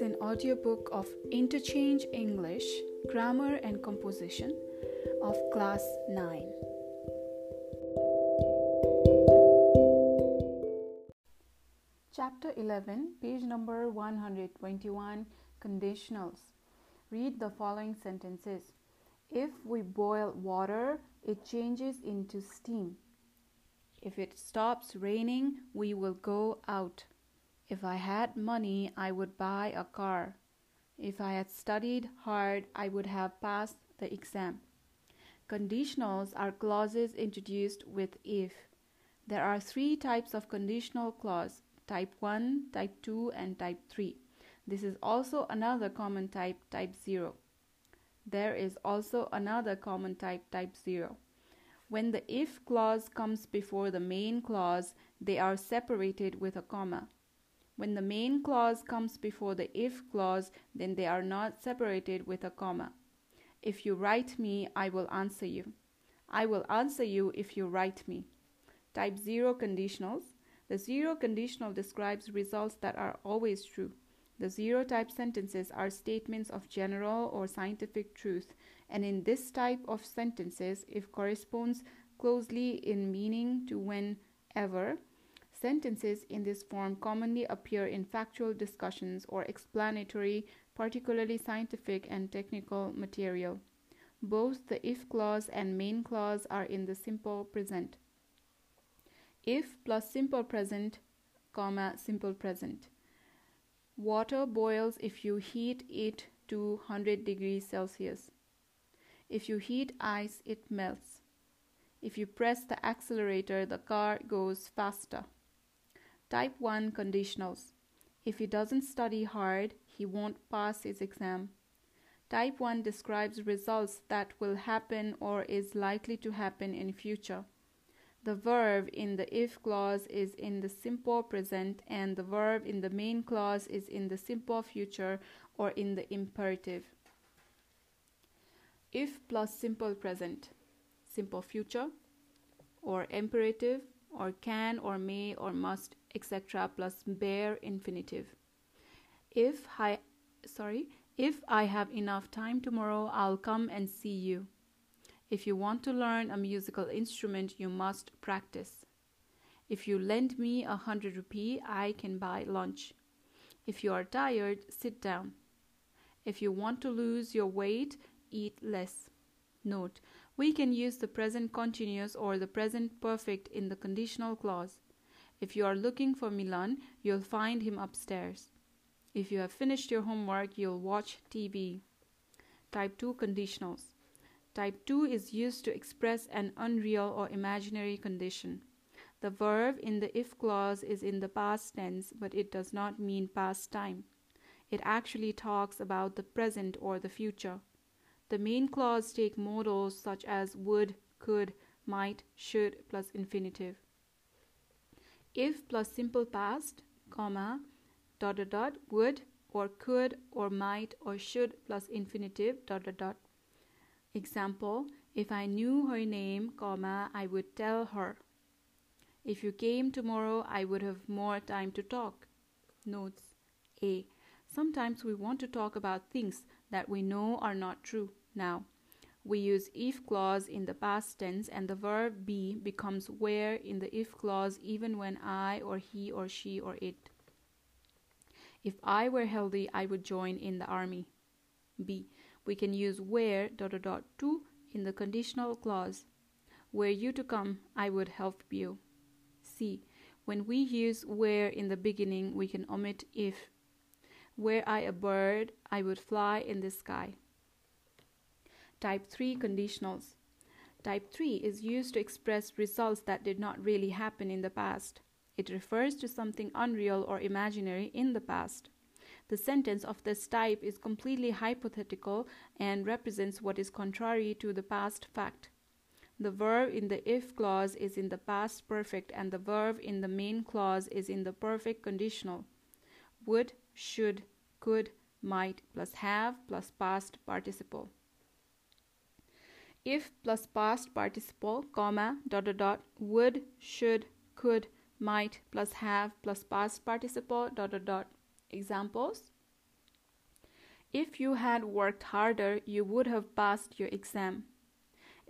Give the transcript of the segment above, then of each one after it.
an audiobook of Interchange English, Grammar and Composition of Class 9. Chapter 11, page number 121 Conditionals. Read the following sentences. If we boil water, it changes into steam. If it stops raining, we will go out. If I had money, I would buy a car. If I had studied hard, I would have passed the exam. Conditionals are clauses introduced with if. There are three types of conditional clause type 1, type 2, and type 3. This is also another common type, type 0. There is also another common type, type 0. When the if clause comes before the main clause, they are separated with a comma. When the main clause comes before the if clause, then they are not separated with a comma. If you write me, I will answer you. I will answer you if you write me. Type 0 conditionals. The zero conditional describes results that are always true. The zero type sentences are statements of general or scientific truth, and in this type of sentences, if corresponds closely in meaning to whenever, Sentences in this form commonly appear in factual discussions or explanatory, particularly scientific and technical material. Both the if clause and main clause are in the simple present. If plus simple present, comma, simple present. Water boils if you heat it to 100 degrees Celsius. If you heat ice, it melts. If you press the accelerator, the car goes faster. Type 1 conditionals. If he doesn't study hard, he won't pass his exam. Type 1 describes results that will happen or is likely to happen in future. The verb in the if clause is in the simple present and the verb in the main clause is in the simple future or in the imperative. If plus simple present, simple future, or imperative, or can or may or must etc plus bare infinitive. If i sorry if i have enough time tomorrow i'll come and see you. If you want to learn a musical instrument you must practice. If you lend me a hundred rupee i can buy lunch. If you are tired sit down. If you want to lose your weight eat less. Note we can use the present continuous or the present perfect in the conditional clause. If you are looking for Milan, you'll find him upstairs. If you have finished your homework, you'll watch TV. Type 2 conditionals. Type 2 is used to express an unreal or imaginary condition. The verb in the if clause is in the past tense, but it does not mean past time. It actually talks about the present or the future. The main clause take modals such as would, could, might, should plus infinitive. If plus simple past, comma, dot dot dot, would or could or might or should plus infinitive, dot dot dot. Example, if I knew her name, comma, I would tell her. If you came tomorrow, I would have more time to talk. Notes A. Sometimes we want to talk about things that we know are not true. Now, we use if clause in the past tense and the verb be becomes where in the if clause even when I or he or she or it. If I were healthy, I would join in the army. B. We can use where dot dot dot to in the conditional clause. Were you to come, I would help you. C. When we use where in the beginning, we can omit if. Were I a bird, I would fly in the sky. Type 3 conditionals. Type 3 is used to express results that did not really happen in the past. It refers to something unreal or imaginary in the past. The sentence of this type is completely hypothetical and represents what is contrary to the past fact. The verb in the if clause is in the past perfect and the verb in the main clause is in the perfect conditional. Would, should, could, might plus have plus past participle if plus past participle, comma, dot dot dot, would, should, could, might plus have plus past participle, dot dot dot. Examples If you had worked harder, you would have passed your exam.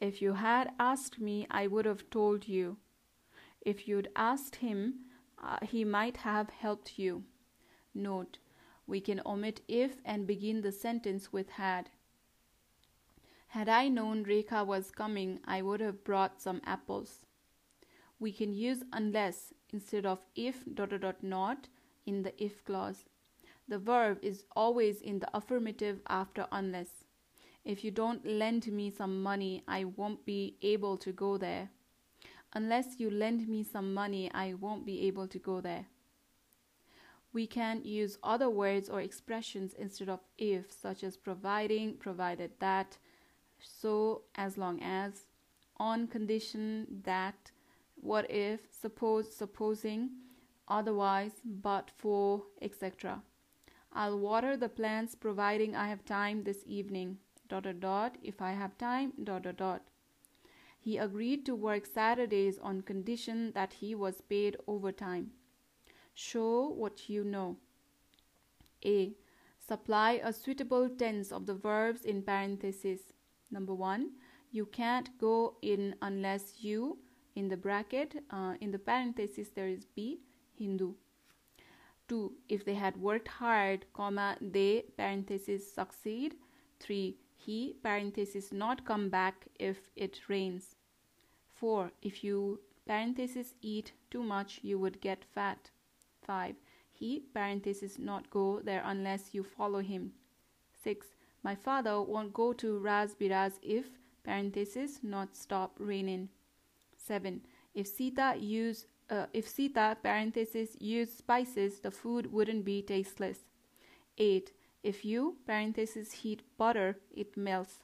If you had asked me, I would have told you. If you'd asked him, uh, he might have helped you. Note, we can omit if and begin the sentence with had. Had I known Rekha was coming, I would have brought some apples. We can use unless instead of if dot dot dot not in the if clause. The verb is always in the affirmative after unless. If you don't lend me some money, I won't be able to go there. Unless you lend me some money, I won't be able to go there. We can use other words or expressions instead of if, such as providing, provided that, so, as long as, on condition that, what if, suppose, supposing, otherwise, but for, etc. I'll water the plants providing I have time this evening. Dot dot dot. If I have time. Dot dot dot. He agreed to work Saturdays on condition that he was paid overtime. Show what you know. A. Supply a suitable tense of the verbs in parentheses. Number one, you can't go in unless you, in the bracket, uh, in the parentheses there is B, Hindu. 2. If they had worked hard, comma, they, parenthesis, succeed. 3. He, parenthesis, not come back if it rains. 4. If you, parenthesis, eat too much, you would get fat. 5. He, parenthesis, not go there unless you follow him. 6. My father won't go to Ras Biras if, parenthesis, not stop raining. 7. If Sita use uh, if Sita, parenthesis, used spices, the food wouldn't be tasteless. 8. If you, parenthesis, heat butter, it melts.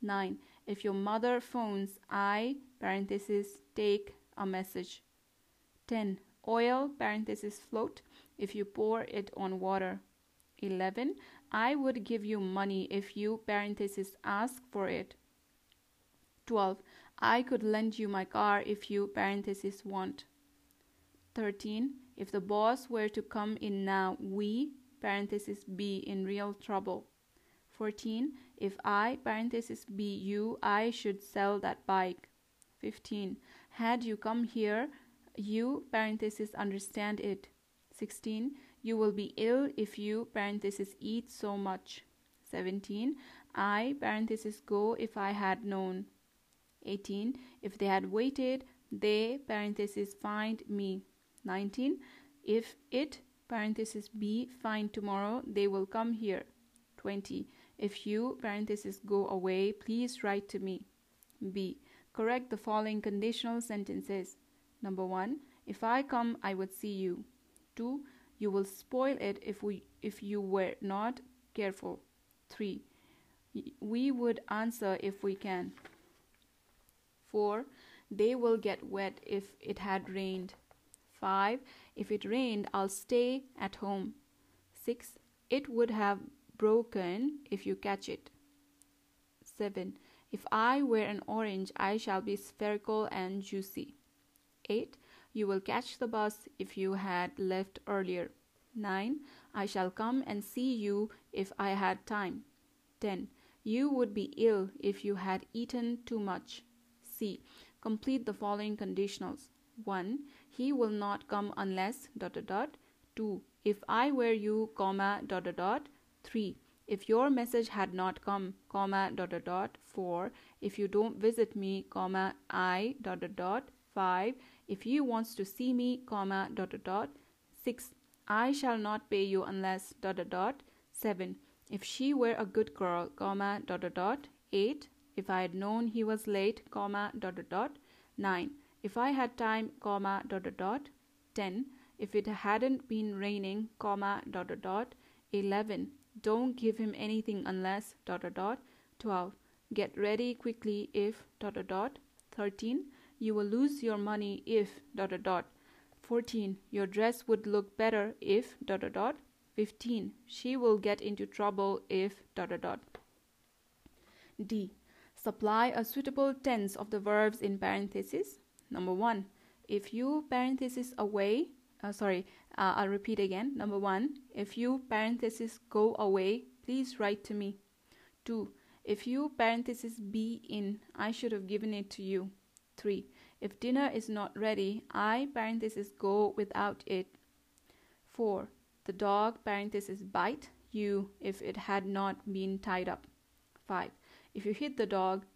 9. If your mother phones, I, parenthesis, take a message. 10. Oil, parenthesis, float, if you pour it on water. 11. I would give you money if you, parenthesis, ask for it. 12. I could lend you my car if you, parenthesis, want. 13. If the boss were to come in now, we, parenthesis, be in real trouble. 14. If I, parenthesis, be you, I should sell that bike. 15. Had you come here, you, parenthesis, understand it. 16. You will be ill if you, parenthesis, eat so much. 17. I, parenthesis, go if I had known. 18. If they had waited, they, parenthesis, find me. 19 if it parenthesis be find tomorrow they will come here 20 if you parenthesis go away please write to me b correct the following conditional sentences number 1 if i come i would see you 2 you will spoil it if we if you were not careful 3 we would answer if we can 4 they will get wet if it had rained 5. If it rained, I'll stay at home. 6. It would have broken if you catch it. 7. If I were an orange, I shall be spherical and juicy. 8. You will catch the bus if you had left earlier. 9. I shall come and see you if I had time. 10. You would be ill if you had eaten too much. C. Complete the following conditionals. 1 he will not come unless dot dot dot 2 if i were you comma dot dot dot 3 if your message had not come comma dot dot dot 4 if you don't visit me comma i dot dot dot 5 if he wants to see me comma dot dot dot 6 i shall not pay you unless dot dot dot 7 if she were a good girl comma dot dot dot 8 if i had known he was late comma dot dot dot 9 if I had time, comma, dot, dot, dot. 10. If it hadn't been raining, comma, dot, dot, dot. 11. Don't give him anything unless, dot, dot, dot. 12. Get ready quickly if, dot, dot, dot. 13. You will lose your money if, dot, dot, dot. 14. Your dress would look better if, dot, dot, dot. 15. She will get into trouble if, dot, dot, dot. D. Supply a suitable tense of the verbs in parentheses Number one, if you parentheses away, uh, sorry, uh, I'll repeat again. Number one, if you parentheses go away, please write to me. 2. If you parentheses be in, I should have given it to you. 3. If dinner is not ready, I parenthesis go without it. 4. The dog parenthesis bite you if it had not been tied up. 5. If you hit the dog,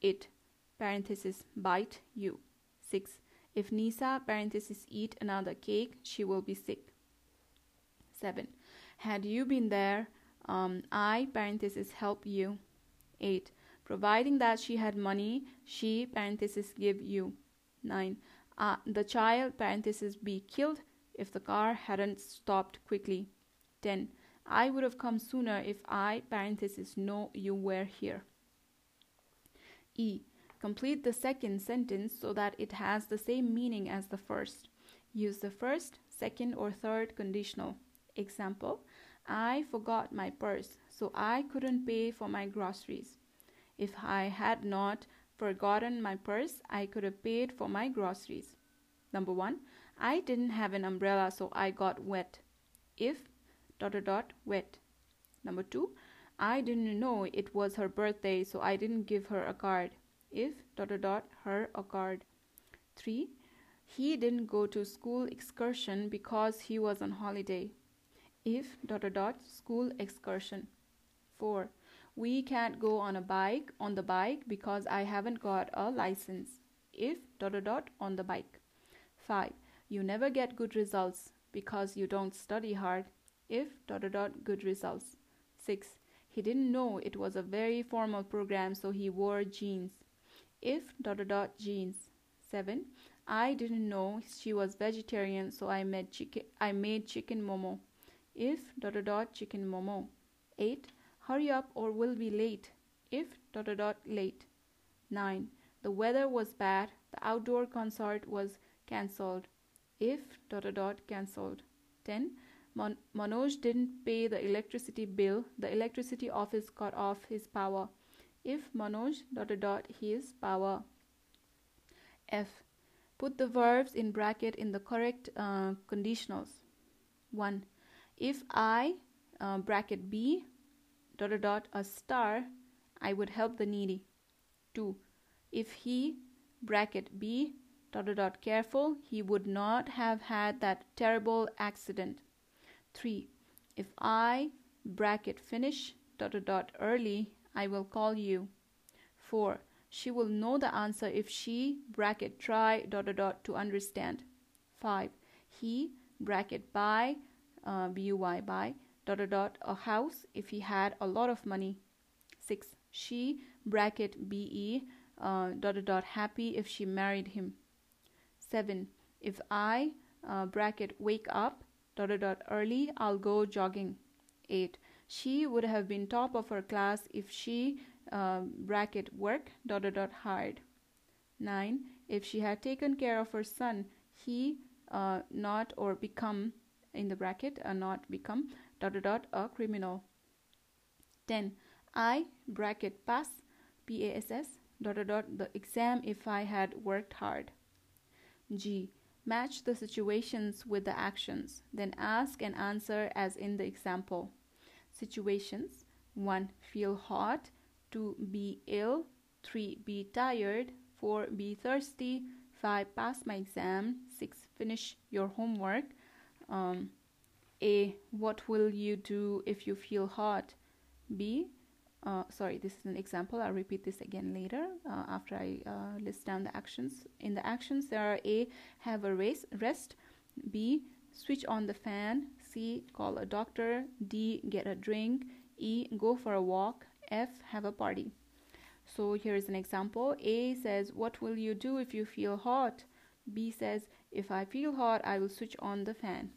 it parenthesis bite you. 6. If Nisa parenthesis eat another cake, she will be sick. 7. Had you been there, um, I parenthesis help you. 8. Providing that she had money, she parenthesis give you. 9. Uh, the child parenthesis be killed if the car hadn't stopped quickly. 10. I would have come sooner if I parenthesis know you were here. E. Complete the second sentence so that it has the same meaning as the first. Use the first, second, or third conditional. Example I forgot my purse, so I couldn't pay for my groceries. If I had not forgotten my purse, I could have paid for my groceries. Number one, I didn't have an umbrella, so I got wet. If dot dot dot wet. Number two, I didn't know it was her birthday, so I didn't give her a card. If dot dot dot her a card. Three, he didn't go to school excursion because he was on holiday. If dot dot dot school excursion. Four, we can't go on a bike on the bike because I haven't got a license. If dot dot dot on the bike. 5. You never get good results because you don't study hard. If dot dot dot good results. 6. He didn't know it was a very formal program so he wore jeans. If dot dot dot jeans. 7. I didn't know she was vegetarian so I made chicken I made chicken momo. If dot dot dot chicken momo. 8 hurry up or we'll be late. If dot dot dot late. 9 the weather was bad. The outdoor concert was cancelled. If dot dot dot cancelled. 10 Mon- manoj didn't pay the electricity bill. The electricity office cut off his power. If manoj dot dot dot his power. F put the verbs in bracket in the correct uh, conditionals. 1 if i uh, bracket be dot dot dot a star, I would help the needy. 2. If he bracket B dot dot dot careful, he would not have had that terrible accident. 3. If I bracket finish dot dot dot early, I will call you. 4. She will know the answer if she bracket try dot dot dot to understand. 5. He bracket buy uh, buy buy dot dot dot a house if he had a lot of money. 6. She bracket be uh, dot dot dot happy if she married him. 7. If I uh, bracket wake up dot dot dot early, I'll go jogging. 8. She would have been top of her class if she uh, bracket work dot dot dot hard. 9. If she had taken care of her son, he uh, not or become in the bracket uh, not become dot dot dot a criminal. 10. I bracket pass PASS dot dot dot the exam if I had worked hard. G. Match the situations with the actions, then ask and answer as in the example. Situations 1. Feel hot, 2. Be ill, 3. Be tired, 4. Be thirsty, 5. Pass my exam, 6. Finish your homework. Um, a. What will you do if you feel hot? B. Uh, sorry, this is an example. I'll repeat this again later uh, after I uh, list down the actions. In the actions, there are A. Have a race, rest. B. Switch on the fan. C. Call a doctor. D. Get a drink. E. Go for a walk. F. Have a party. So here is an example. A says, What will you do if you feel hot? B says, If I feel hot, I will switch on the fan.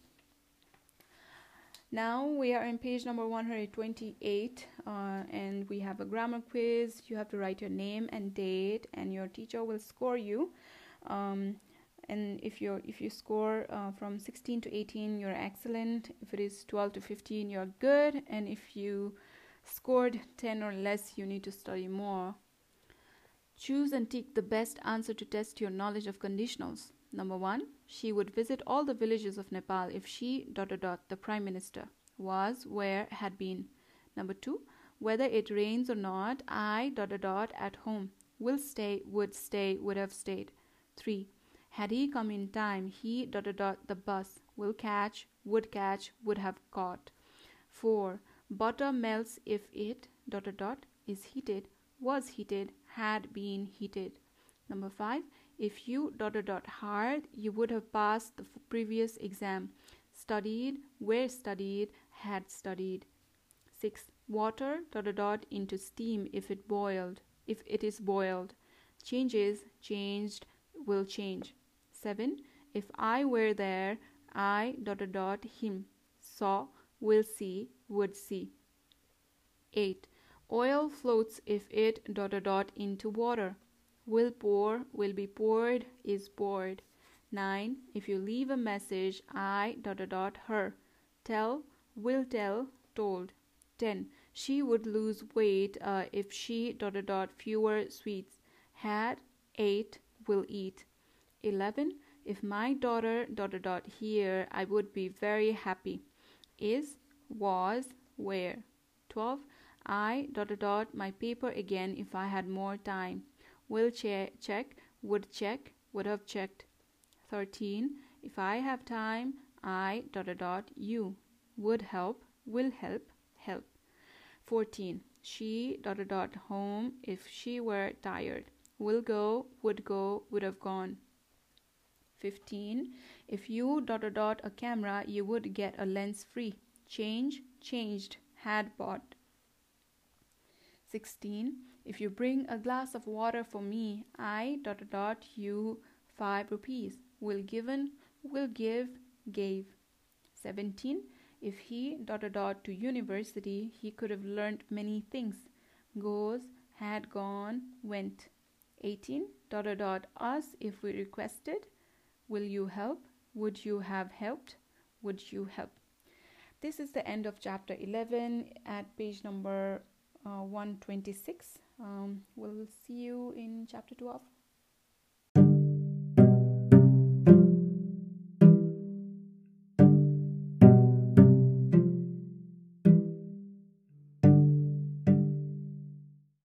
Now we are in page number 128 uh, and we have a grammar quiz. You have to write your name and date and your teacher will score you. Um, and if you if you score uh, from 16 to 18 you're excellent if it is 12 to 15 you're good and if you scored 10 or less you need to study more choose and tick the best answer to test your knowledge of conditionals Number one, she would visit all the villages of Nepal if she, dot, dot, dot, the prime minister, was, where, had been. Number two, whether it rains or not, I dot dot dot at home. Will stay, would stay, would have stayed. Three, had he come in time, he dot dot dot the bus. Will catch, would catch, would have caught. Four, butter melts if it dot dot dot is heated, was heated, had been heated. Number five, if you dot dot dot hard, you would have passed the previous exam. Studied, where studied, had studied. 6. Water dot dot dot into steam if it boiled, if it is boiled. Changes, changed, will change. 7. If I were there, I dot dot dot him. Saw, will see, would see. 8. Oil floats if it dot dot dot into water. Will pour, will be poured, is poured. 9. If you leave a message, I dot dot dot her. Tell, will tell, told. 10. She would lose weight uh, if she dot dot dot fewer sweets. Had, ate, will eat. 11. If my daughter dot dot dot here, I would be very happy. Is, was, where. 12. I dot dot dot my paper again if I had more time. Will che- check, would check, would have checked. 13. If I have time, I dot dot dot you. Would help, will help, help. 14. She dot dot dot home if she were tired. Will go, would go, would have gone. 15. If you dot dot dot a camera, you would get a lens free. Change, changed, had bought. 16. If you bring a glass of water for me, I dot dot you 5 rupees. Will given, will give, gave. 17. If he dot dot dot to university, he could have learnt many things. Goes, had gone, went. 18. Dot dot dot us if we requested. Will you help? Would you have helped? Would you help? This is the end of chapter 11 at page number uh, 126. Um, we'll see you in chapter 12.